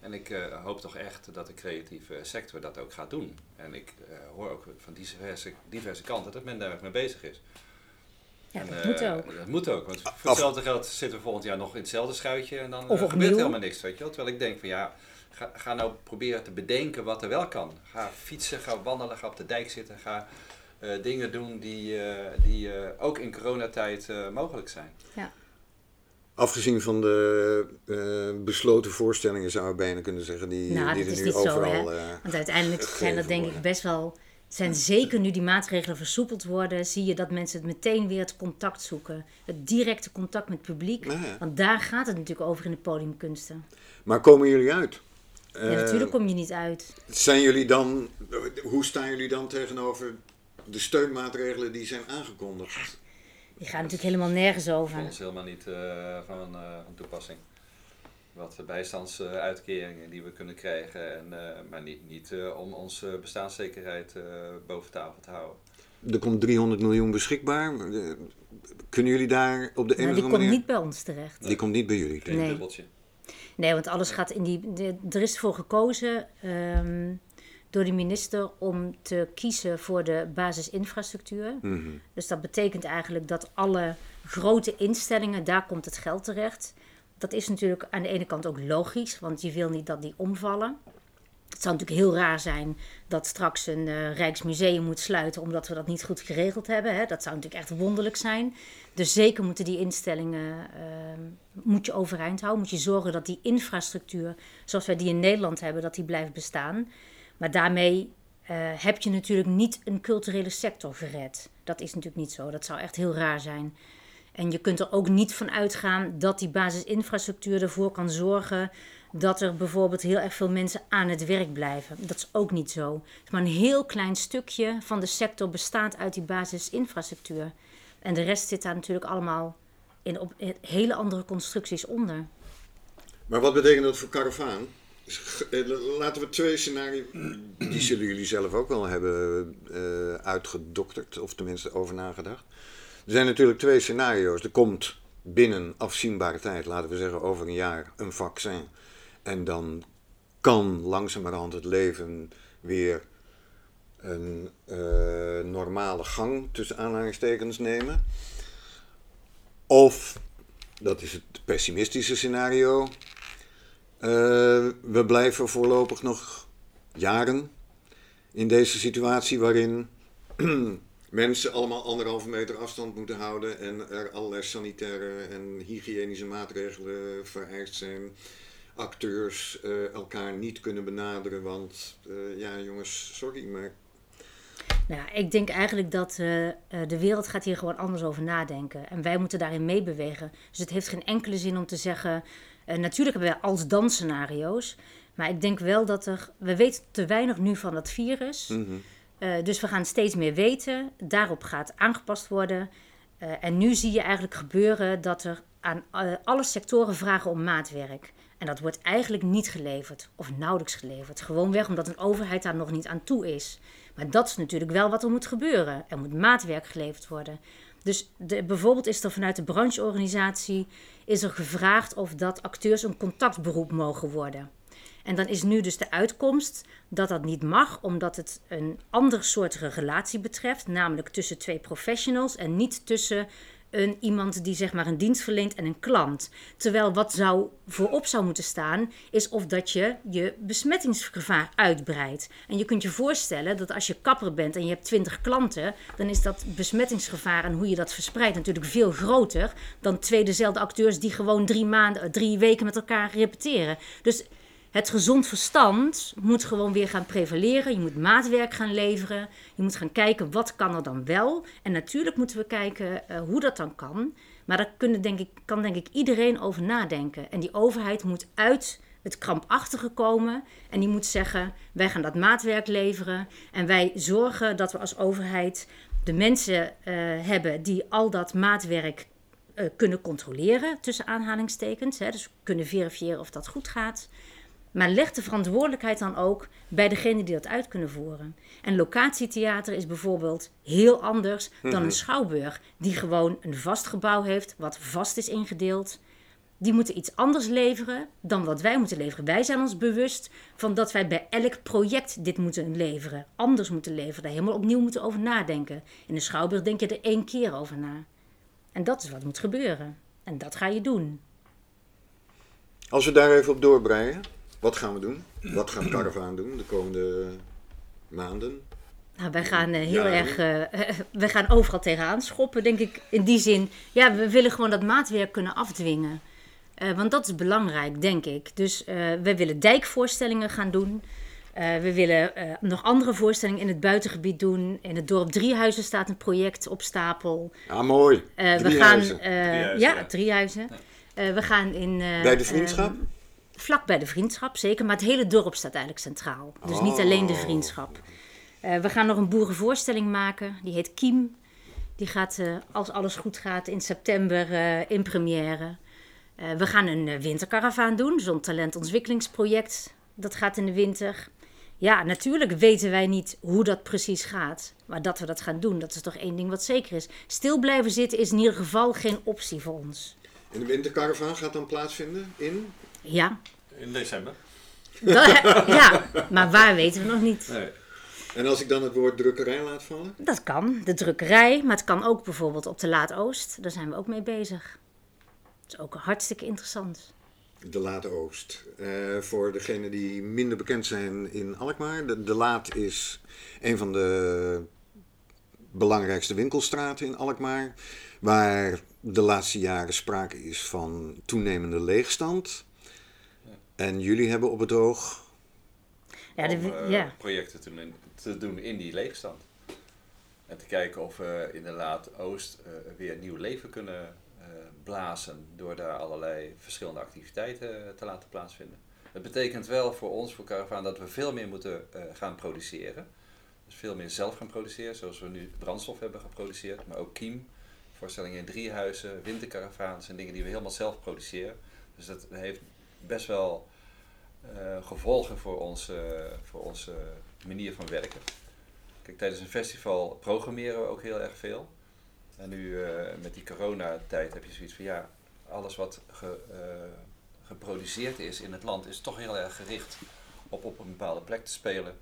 Speaker 2: En ik eh, hoop toch echt dat de creatieve sector dat ook gaat doen. En ik eh, hoor ook van diverse, diverse kanten dat men daar mee bezig is.
Speaker 3: Ja,
Speaker 2: En,
Speaker 3: dat moet ook.
Speaker 2: Dat moet ook, want voor hetzelfde geld zitten we volgend jaar nog in hetzelfde schuitje en dan
Speaker 3: Of
Speaker 2: gebeurt helemaal niks, weet je wel. Terwijl ik denk van ja, ga, ga nou proberen te bedenken wat er wel kan. Ga fietsen, ga wandelen, ga op de dijk zitten, ga eh, dingen doen die, eh, die eh, ook in coronatijd eh, mogelijk zijn.
Speaker 1: Afgezien van de eh, besloten voorstellingen zou je bijna kunnen zeggen die,
Speaker 3: Nou,
Speaker 1: die
Speaker 3: dat
Speaker 1: er
Speaker 3: is
Speaker 1: nu
Speaker 3: niet zo,
Speaker 1: overal...
Speaker 3: hè.
Speaker 1: eh,
Speaker 3: Want uiteindelijk zijn dat denk ik best wel... zijn zeker nu die maatregelen versoepeld worden... zie je dat mensen het meteen weer het contact zoeken. Het directe contact met het publiek.
Speaker 1: nou ja.
Speaker 3: Want daar gaat het natuurlijk over in de podiumkunsten.
Speaker 1: Maar komen jullie uit?
Speaker 3: Ja,
Speaker 1: Eh,
Speaker 3: natuurlijk kom je niet uit.
Speaker 1: Zijn jullie dan, hoe staan jullie dan tegenover de steunmaatregelen die zijn aangekondigd?
Speaker 3: Die gaan natuurlijk helemaal nergens
Speaker 2: Voor
Speaker 3: over.
Speaker 2: ons helemaal niet eh, van, eh, van toepassing. Wat de bijstandsuitkeringen die we kunnen krijgen, en, eh, maar niet, niet eh, om onze bestaanszekerheid eh, boven tafel te houden.
Speaker 1: Er komt 300 miljoen beschikbaar. Kunnen jullie daar op de een
Speaker 3: Maar
Speaker 1: of
Speaker 3: die
Speaker 1: andere
Speaker 3: komt
Speaker 1: manier...
Speaker 3: niet bij ons terecht.
Speaker 1: Die komt niet bij jullie.
Speaker 2: Geen
Speaker 3: Nee. Nee, want alles gaat in die. de- er is voor gekozen ehm, door de minister om te kiezen voor de basisinfrastructuur.
Speaker 1: Mhm.
Speaker 3: Dus dat betekent eigenlijk dat alle grote instellingen, daar komt het geld terecht. Dat is natuurlijk aan de ene kant ook logisch, want je wil niet dat die omvallen. Het zou natuurlijk heel raar zijn dat straks een eh, Rijksmuseum moet sluiten omdat we dat niet goed geregeld hebben. Hè. Dat zou natuurlijk echt wonderlijk zijn. Dus zeker moeten die instellingen ehm, moet je overeind houden. Moet je zorgen dat die infrastructuur, zoals wij die in Nederland hebben, dat die blijft bestaan. Maar daarmee eh, heb je natuurlijk niet een culturele sector gered. Dat is natuurlijk niet zo. Dat zou echt heel raar zijn. En je kunt er ook niet van uitgaan dat die basisinfrastructuur ervoor kan zorgen dat er bijvoorbeeld heel erg veel mensen aan het werk blijven. Dat is ook niet zo. Maar een heel klein stukje van de sector bestaat uit die basisinfrastructuur. En de rest zit daar natuurlijk allemaal in op hele andere constructies onder.
Speaker 1: Maar wat betekent dat voor Caravaan? Eh, laten we twee scenario's, die zullen jullie zelf ook wel hebben uh, uitgedokterd, of tenminste over nagedacht. Er zijn natuurlijk twee scenario's. Er komt binnen afzienbare tijd, laten we zeggen over een jaar, een vaccin. En dan kan langzamerhand het leven weer een uh, normale gang tussen aanhalingstekens nemen. Of, dat is het pessimistische scenario, uh, we blijven voorlopig nog jaren in deze situatie waarin mensen allemaal anderhalve meter afstand moeten houden en er allerlei sanitaire en hygiënische maatregelen vereist zijn. Acteurs uh, elkaar niet kunnen benaderen, want uh, ja jongens, sorry, maar
Speaker 3: nou, ik denk eigenlijk dat uh, de wereld gaat hier gewoon anders over nadenken. En wij moeten daarin meebewegen. Dus het heeft geen enkele zin om te zeggen... Natuurlijk hebben wij als dan scenario's. Maar ik denk wel dat er... We weten te weinig nu van dat virus. Mm -hmm. dus we gaan steeds meer weten. Daarop gaat aangepast worden. en nu zie je eigenlijk gebeuren dat er aan alle sectoren vragen om maatwerk. En dat wordt eigenlijk niet geleverd. Of nauwelijks geleverd. Gewoonweg omdat een overheid daar nog niet aan toe is. Maar dat is natuurlijk wel wat er moet gebeuren. Er moet maatwerk geleverd worden. Dus de, bijvoorbeeld is er vanuit de brancheorganisatie is er gevraagd of dat acteurs een contactberoep mogen worden. En dan is nu dus de uitkomst dat dat niet mag, omdat het een ander soort relatie betreft, namelijk tussen twee professionals en niet tussen een, iemand die zeg maar een dienst verleent en een klant. Terwijl wat zou voorop zou moeten staan, is of dat je je besmettingsgevaar uitbreidt. En je kunt je voorstellen dat als je kapper bent en je hebt 20 klanten, dan is dat besmettingsgevaar en hoe je dat verspreidt natuurlijk veel groter dan twee dezelfde acteurs die gewoon drie maanden, drie weken met elkaar repeteren. Dus het gezond verstand moet gewoon weer gaan prevaleren. Je moet maatwerk gaan leveren. Je moet gaan kijken wat kan er dan wel. En natuurlijk moeten we kijken uh, hoe dat dan kan. Maar daar kunnen, denk ik, kan denk ik iedereen over nadenken. En die overheid moet uit het krampachtige komen. En die moet zeggen: wij gaan dat maatwerk leveren. En wij zorgen dat we als overheid de mensen uh, hebben die al dat maatwerk uh, kunnen controleren, tussen aanhalingstekens. Hè, dus kunnen verifiëren of dat goed gaat. Maar leg de verantwoordelijkheid dan ook bij degene die dat uit kunnen voeren. En locatietheater is bijvoorbeeld heel anders dan een mhm. schouwburg, die gewoon een vast gebouw heeft, wat vast is ingedeeld. Die moeten iets anders leveren dan wat wij moeten leveren. Wij zijn ons bewust van dat wij bij elk project dit moeten leveren, anders moeten leveren, daar helemaal opnieuw moeten over nadenken. In een schouwburg denk je er één keer over na. En dat is wat moet gebeuren. En dat ga je doen.
Speaker 1: Als we daar even op doorbreien. Wat gaan we doen? Wat gaat Caravaan doen de komende maanden?
Speaker 3: Nou, wij gaan uh, heel erg. Uh, we gaan overal tegenaan schoppen, denk ik. In die zin, ja, we willen gewoon dat maatwerk kunnen afdwingen. Uh, want dat is belangrijk, denk ik. Dus we willen dijkvoorstellingen gaan doen. we willen nog andere voorstellingen in het buitengebied doen. In het dorp Driehuizen staat een project op stapel.
Speaker 1: Ah, mooi.
Speaker 3: we gaan, Driehuizen. Ja, Driehuizen. we gaan in.
Speaker 1: Bij de vriendschap?
Speaker 3: Vlak bij de vriendschap, zeker. Maar het hele dorp staat eigenlijk centraal. Dus niet alleen de oh. vriendschap. Uh, we gaan nog een boerenvoorstelling maken. Die heet Kiem. Die gaat, uh, als alles goed gaat, in september uh, in première. we gaan een winterkaravaan doen. Zo'n talentontwikkelingsproject. Dat gaat in de winter. Ja, natuurlijk weten wij niet hoe dat precies gaat. Maar dat we dat gaan doen, dat is toch één ding wat zeker is. Stil blijven zitten is in ieder geval geen optie voor ons.
Speaker 1: En de winterkaravaan gaat dan plaatsvinden in?
Speaker 3: Ja.
Speaker 2: In december.
Speaker 3: ja, maar waar weten we nog niet. Nee.
Speaker 1: En als ik dan het woord drukkerij laat vallen?
Speaker 3: Dat kan, de drukkerij, maar het kan ook bijvoorbeeld op de Laat Oost. Daar zijn we ook mee bezig. Dat is ook hartstikke interessant.
Speaker 1: De Laat Oost. Uh, voor degenen die minder bekend zijn in Alkmaar. De, de Laat is een van de belangrijkste winkelstraten in Alkmaar. Waar de laatste jaren sprake is van toenemende leegstand. En jullie hebben op het oog.
Speaker 2: Ja, de, om, uh, ja. projecten te, te, doen in die leegstand. En te kijken of we in de Laat Oost uh, weer nieuw leven kunnen uh, blazen. Door daar allerlei verschillende activiteiten te laten plaatsvinden. Het betekent wel voor ons, voor Caravan, dat we veel meer moeten uh, gaan produceren. Dus veel meer zelf gaan produceren, zoals we nu brandstof hebben geproduceerd. Maar ook kiem, voorstellingen in driehuizen, wintercaravaans en dingen die we helemaal zelf produceren. Dus dat heeft best wel uh, gevolgen voor onze, voor onze manier van werken. Kijk, tijdens een festival programmeren we ook heel erg veel. En nu uh, met die coronatijd heb je zoiets van ja, alles wat ge, uh, geproduceerd is in het land is toch heel erg gericht op op een bepaalde plek te spelen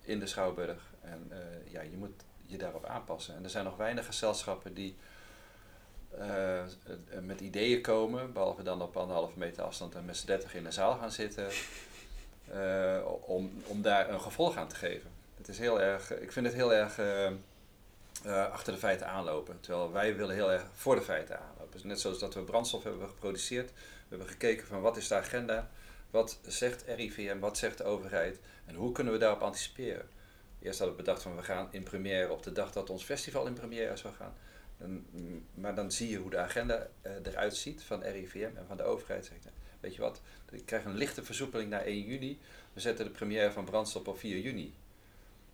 Speaker 2: in de Schouwburg. En ja, je moet je daarop aanpassen. En er zijn nog weinig gezelschappen die met ideeën komen, behalve dan op anderhalve meter afstand en met z'n dertig in de zaal gaan zitten, om, om daar een gevolg aan te geven. Het is heel erg, ik vind het heel erg uh, achter de feiten aanlopen. Terwijl wij willen heel erg voor de feiten aanlopen. Dus net zoals dat we brandstof hebben geproduceerd. We hebben gekeken van wat is de agenda. Wat zegt RIVM, wat zegt de overheid. En hoe kunnen we daarop anticiperen. Eerst hadden we bedacht van we gaan in première op de dag dat ons festival in première zou gaan. En, maar dan zie je hoe de agenda uh, eruit ziet van RIVM en van de overheid. Zegt, weet je wat, ik krijg een lichte versoepeling naar 1 juni. We zetten de première van brandstof op 4 juni.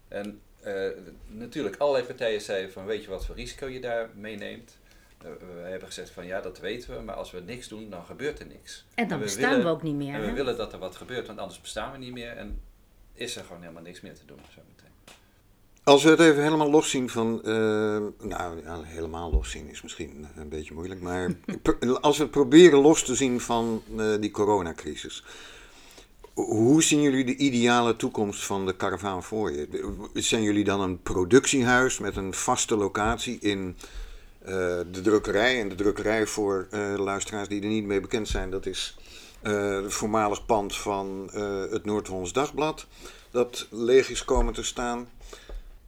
Speaker 2: En uh, natuurlijk, allerlei partijen zeiden van weet je wat voor risico je daar meeneemt. Uh, we hebben gezegd van ja, dat weten we, maar als we niks doen, dan gebeurt er niks.
Speaker 3: En dan bestaan we ook niet meer.
Speaker 2: En we willen dat er wat gebeurt, want anders bestaan we niet meer en is er gewoon helemaal niks meer te doen. Zo.
Speaker 1: Als we het even helemaal los zien van, uh, nou ja, helemaal los zien is misschien een beetje moeilijk, maar als we proberen los te zien van die coronacrisis. Hoe zien jullie de ideale toekomst van de karavaan voor je? Zijn jullie dan een productiehuis met een vaste locatie in uh, de drukkerij? En de drukkerij voor luisteraars die er niet mee bekend zijn, dat is het voormalig pand van het Noord-Hollands Dagblad, dat leeg is komen te staan.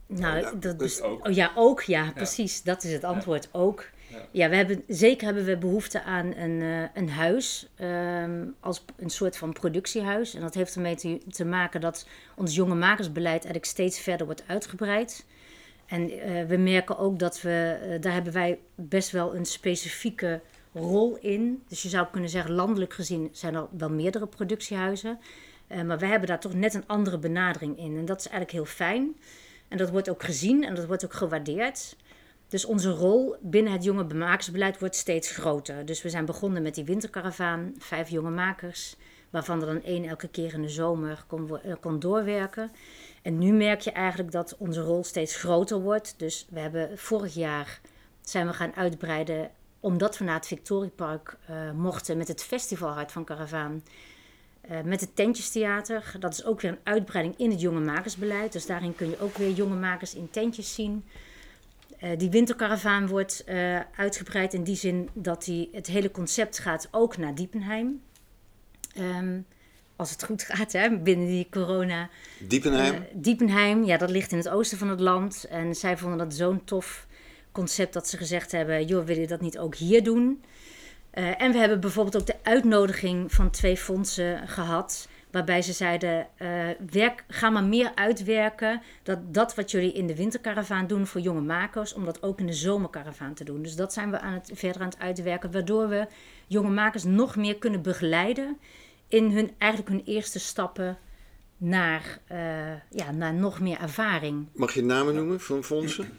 Speaker 3: Nou, ja, dat ook. Oh, ja, ook, ja, precies. Dat is het antwoord. Ook. Ja, we hebben, zeker hebben we behoefte aan een, uh, een huis um, als een soort van productiehuis. En dat heeft ermee te, te, maken dat ons jonge makersbeleid eigenlijk steeds verder wordt uitgebreid. En uh, we merken ook dat we, uh, daar hebben wij best wel een specifieke rol in. Dus je zou kunnen zeggen, landelijk gezien zijn er wel meerdere productiehuizen. maar wij hebben daar toch net een andere benadering in. En dat is eigenlijk heel fijn. En dat wordt ook gezien en dat wordt ook gewaardeerd. Dus onze rol binnen het jonge bemakersbeleid wordt steeds groter. Dus we zijn begonnen met die winterkaravaan, vijf jonge makers, waarvan er dan één elke keer in de zomer kon, eh, doorwerken. En nu merk je eigenlijk dat onze rol steeds groter wordt. Dus we hebben vorig jaar zijn we gaan uitbreiden, omdat we naar het Victoriepark uh, mochten met het festival Hart van Karavaan. Uh, met het Tentjestheater. Dat is ook weer een uitbreiding in het jonge makersbeleid. Dus daarin kun je ook weer jonge makers in tentjes zien. Uh, die winterkaravaan wordt uh, uitgebreid in die zin dat die, het hele concept gaat ook naar Diepenheim. Um, als het goed gaat, hè, binnen die corona.
Speaker 1: Diepenheim?
Speaker 3: Diepenheim, ja, dat ligt in het oosten van het land. En zij vonden dat zo'n tof concept dat ze gezegd hebben: joh, wil je dat niet ook hier doen? En we hebben bijvoorbeeld ook de uitnodiging van twee fondsen gehad. Waarbij ze zeiden, uh, werk, ga maar meer uitwerken. Dat, dat wat jullie in de winterkaravaan doen voor jonge makers, om dat ook in de zomerkaravaan te doen. Dus dat zijn we aan het, verder aan het uitwerken. Waardoor we jonge makers nog meer kunnen begeleiden in hun, eigenlijk hun eerste stappen naar, uh, ja, naar nog meer ervaring.
Speaker 1: Mag je namen noemen van fondsen?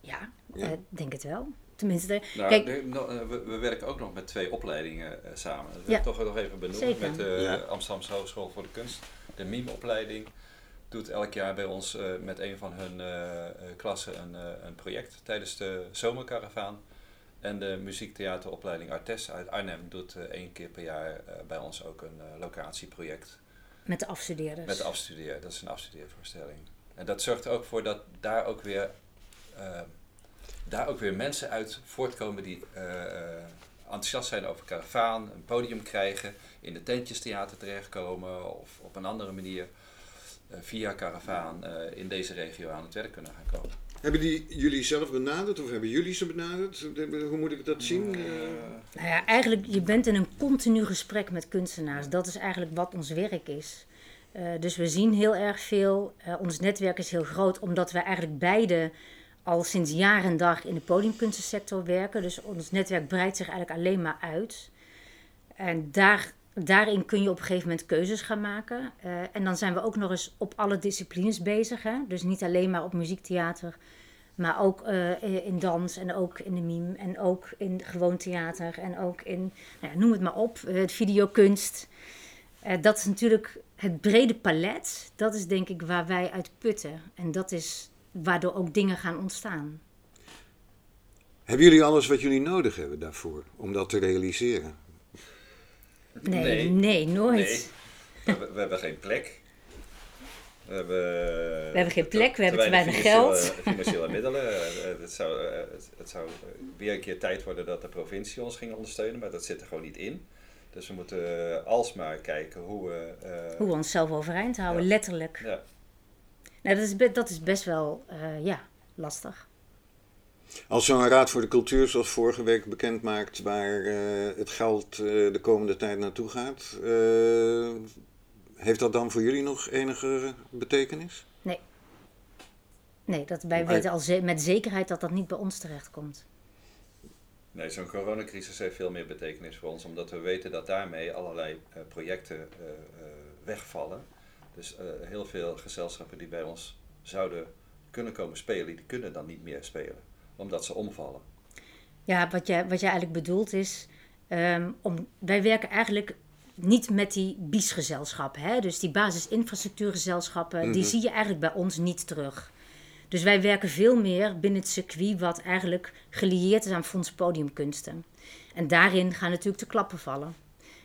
Speaker 3: Ja, ja. Uh, denk het wel. Tenminste,
Speaker 2: nou, kijk, de, no, we, we, werken ook nog met twee opleidingen uh, samen. Dat wil ik toch nog even benoemen. Met de ja. Amsterdamse Hogeschool voor de Kunst. De MIM-opleiding doet elk jaar bij ons uh, met een van hun uh, klassen een, een project tijdens de zomerkaravaan. En de muziektheateropleiding Artes uit Arnhem doet één keer per jaar bij ons ook een locatieproject.
Speaker 3: Met de afstudeerders?
Speaker 2: Met de afstudeerders, dat is een afstudeervoorstelling. En dat zorgt er ook voor dat daar ook weer daar ook weer mensen uit voortkomen die uh, enthousiast zijn over karavaan, een podium krijgen, in de tentjestheater terechtkomen of op een andere manier uh, via karavaan uh, in deze regio aan het werk kunnen gaan komen.
Speaker 1: Hebben die jullie zelf benaderd of hebben jullie ze benaderd? Hoe moet ik dat zien?
Speaker 3: nou ja, eigenlijk, je bent in een continu gesprek met kunstenaars. Dat is eigenlijk wat ons werk is. dus we zien heel erg veel. ons netwerk is heel groot, omdat we eigenlijk beide al sinds jaar en dag in de podiumkunstensector werken. Dus ons netwerk breidt zich eigenlijk alleen maar uit. En daar daarin kun je op een gegeven moment keuzes gaan maken. Eh, en dan zijn we ook nog eens op alle disciplines bezig. Hè? Dus niet alleen maar op muziektheater, maar ook uh, in dans en ook in de mime en ook in gewoon theater en ook in, nou ja, noem het maar op, het videokunst. dat is natuurlijk het brede palet. Dat is denk ik waar wij uit putten. En dat is waardoor ook dingen gaan ontstaan.
Speaker 1: Hebben jullie alles wat jullie nodig hebben daarvoor om dat te realiseren?
Speaker 3: Nee, nee, nee nooit.
Speaker 2: Nee. We, we, hebben geen plek. We hebben,
Speaker 3: we hebben geen plek, we hebben te weinig geld.
Speaker 2: Financiële middelen. Eh, het, zou, eh, het zou weer een keer tijd worden dat de provincie ons ging ondersteunen, maar dat zit er gewoon niet in. Dus we moeten alsmaar kijken hoe we...
Speaker 3: Uh, hoe we onszelf overeind houden, letterlijk. Ja. Nou, dat is, dat is best wel, uh, ja, lastig.
Speaker 1: Als zo'n Raad voor de Cultuur, zoals vorige week bekend maakt, waar uh, het geld uh, de komende tijd naartoe gaat, uh, heeft dat dan voor jullie nog enige betekenis?
Speaker 3: Nee. Nee, dat, wij weten al ze met zekerheid dat dat niet bij ons terechtkomt.
Speaker 2: Nee, zo'n coronacrisis heeft veel meer betekenis voor ons, omdat we weten dat daarmee allerlei projecten wegvallen. Dus heel veel gezelschappen die bij ons zouden kunnen komen spelen, die kunnen dan niet meer spelen omdat ze omvallen.
Speaker 3: Ja, wat jij, wat jij eigenlijk bedoelt is, um, om, wij werken eigenlijk niet met die BIS-gezelschappen. Dus die basisinfrastructuurgezelschappen, die mhm. zie je eigenlijk bij ons niet terug. Dus wij werken veel meer binnen het circuit wat eigenlijk gelieerd is aan Fonds Podiumkunsten. En daarin gaan natuurlijk de klappen vallen.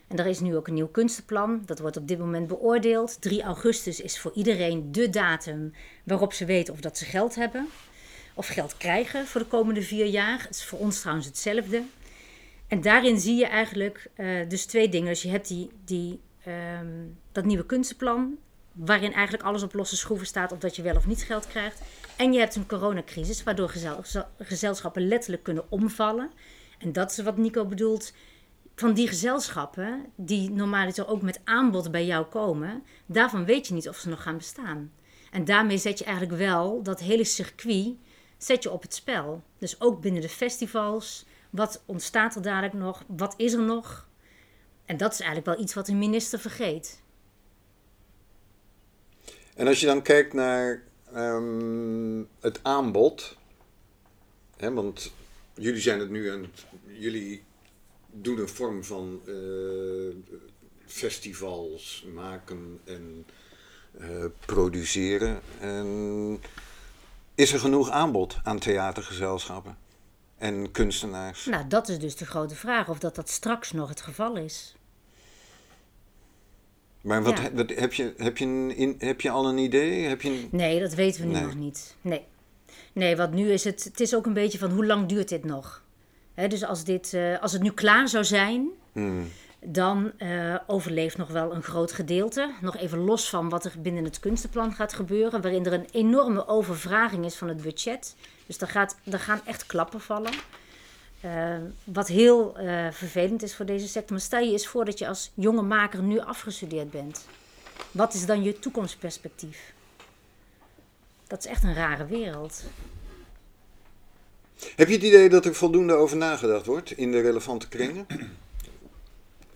Speaker 3: En er is nu ook een nieuw kunstenplan. Dat wordt op dit moment beoordeeld. 3 augustus is voor iedereen de datum waarop ze weten of dat ze geld hebben of geld krijgen voor de komende vier jaar. Het is voor ons trouwens hetzelfde. En daarin zie je eigenlijk uh, dus twee dingen. Dus je hebt die, die, um, dat nieuwe kunstenplan, waarin eigenlijk alles op losse schroeven staat of dat je wel of niet geld krijgt. En je hebt een coronacrisis, waardoor gezel, gezelschappen letterlijk kunnen omvallen. En dat is wat Nico bedoelt. Van die gezelschappen, die normaal ook met aanbod bij jou komen, daarvan weet je niet of ze nog gaan bestaan. En daarmee zet je eigenlijk wel dat hele circuit zet je op het spel. Dus ook binnen de festivals. Wat ontstaat er dadelijk nog? Wat is er nog? En dat is eigenlijk wel iets wat een minister vergeet.
Speaker 1: En als je dan kijkt naar ehm, het aanbod, hè, want jullie zijn het nu en jullie doen een vorm van uh, festivals maken en uh, produceren. En is er genoeg aanbod aan theatergezelschappen en kunstenaars?
Speaker 3: Nou, dat is dus de grote vraag, of dat dat straks nog het geval is.
Speaker 1: Maar wat, wat, heb, je, heb, je een, heb je al een idee? Heb je
Speaker 3: Nee, dat weten we nu nog niet. Nee. nee, want nu is het, het is ook een beetje van hoe lang duurt dit nog? He, dus als, dit, uh, als het nu klaar zou zijn, hmm dan uh, overleeft nog wel een groot gedeelte. Nog even los van wat er binnen het kunstenplan gaat gebeuren, waarin er een enorme overvraging is van het budget. Dus daar, gaat, daar gaan echt klappen vallen. Uh, wat heel vervelend is voor deze sector. Maar stel je eens voor dat je als jonge maker nu afgestudeerd bent. Wat is dan je toekomstperspectief? Dat is echt een rare wereld.
Speaker 1: Heb je het idee dat er voldoende over nagedacht wordt in de relevante kringen?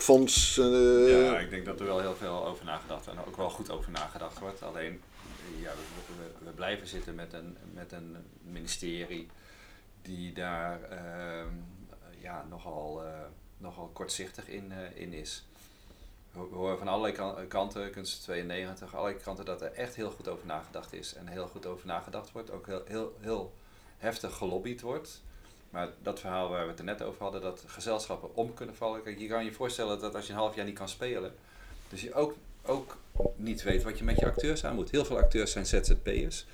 Speaker 1: fonds.
Speaker 2: Uh... Ja, ik denk dat er wel heel veel over nagedacht en ook wel goed over nagedacht wordt. Alleen, ja, we, blijven zitten met een, met een ministerie die daar uh, ja, nogal, uh, nogal kortzichtig in, uh, in is. We horen van allerlei kanten, Kunst 92, allerlei kanten dat er echt heel goed over nagedacht is. En heel goed over nagedacht wordt, ook heel, heel, heel heftig gelobbyd wordt. Maar dat verhaal waar we het er net over hadden, dat gezelschappen om kunnen vallen. Kijk, je kan je voorstellen dat als je een half jaar niet kan spelen, dus je ook, ook niet weet wat je met je acteurs aan moet. Heel veel acteurs zijn ZZP'ers.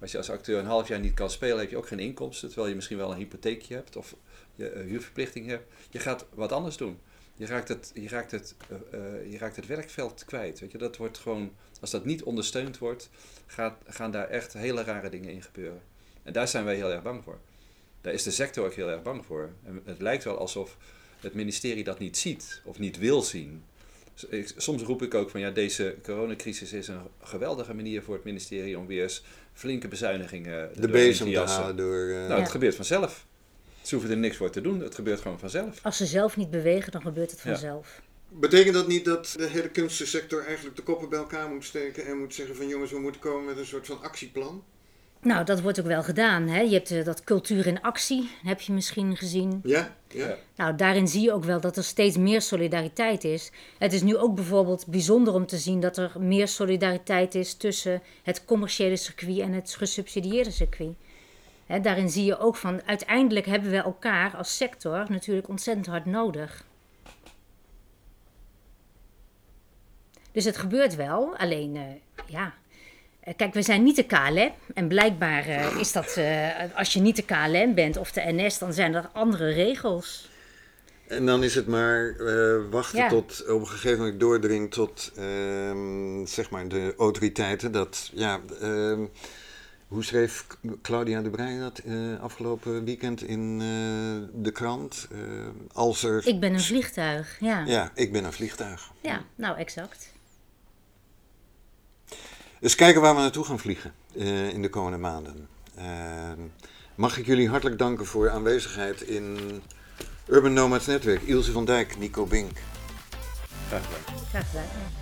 Speaker 2: Als je als acteur een half jaar niet kan spelen, heb je ook geen inkomsten, terwijl je misschien wel een hypotheekje hebt of je een huurverplichting hebt. Je gaat wat anders doen. Je raakt het, je raakt het, uh, je raakt het werkveld kwijt. Weet je? Dat wordt gewoon, als dat niet ondersteund wordt, gaat, gaan daar echt hele rare dingen in gebeuren. En daar zijn wij heel erg bang voor. Daar is de sector ook heel erg bang voor. En het lijkt wel alsof het ministerie dat niet ziet of niet wil zien. Soms roep ik ook van ja, deze coronacrisis is een geweldige manier voor het ministerie om weer eens flinke bezuinigingen
Speaker 1: de bezem te halen door.
Speaker 2: Uh... Nou, het gebeurt vanzelf. Ze hoeven er niks voor te doen, het gebeurt gewoon vanzelf.
Speaker 3: Als ze zelf niet bewegen, dan gebeurt het vanzelf.
Speaker 1: Betekent dat niet dat de hele kunstensector eigenlijk de koppen bij elkaar moet steken en moet zeggen van jongens, we moeten komen met een soort van actieplan?
Speaker 3: Nou, dat wordt ook wel gedaan. Hè? Je hebt eh, dat cultuur in actie, heb je misschien gezien.
Speaker 1: Ja? Ja.
Speaker 3: Nou, daarin zie je ook wel dat er steeds meer solidariteit is. Het is nu ook bijvoorbeeld bijzonder om te zien dat er meer solidariteit is tussen het commerciële circuit en het gesubsidieerde circuit. Hè, daarin zie je ook van uiteindelijk hebben we elkaar als sector natuurlijk ontzettend hard nodig. Dus het gebeurt wel, alleen eh, ja. Eh, Kijk, we zijn niet de KLM. En blijkbaar eh, is dat, eh, als je niet de KLM bent of de NS, dan zijn er andere regels.
Speaker 1: En dan is het maar wachten
Speaker 3: Ja.
Speaker 1: tot op een gegeven moment doordringt tot ehm, zeg maar de autoriteiten. Dat, ja, ehm, hoe schreef Claudia de Breij dat afgelopen weekend in de krant? Als er.
Speaker 3: Ik ben een vliegtuig, ja. Ja,
Speaker 1: Ja, ik ben een vliegtuig.
Speaker 3: nou exact.
Speaker 1: Dus kijken waar we naartoe gaan vliegen eh, in de komende maanden. Ehm, mag ik jullie hartelijk danken voor je aanwezigheid in Urban Nomads Netwerk. Ilse van Dijk, Nico Bink.
Speaker 2: Graag gedaan.
Speaker 3: Graag gedaan.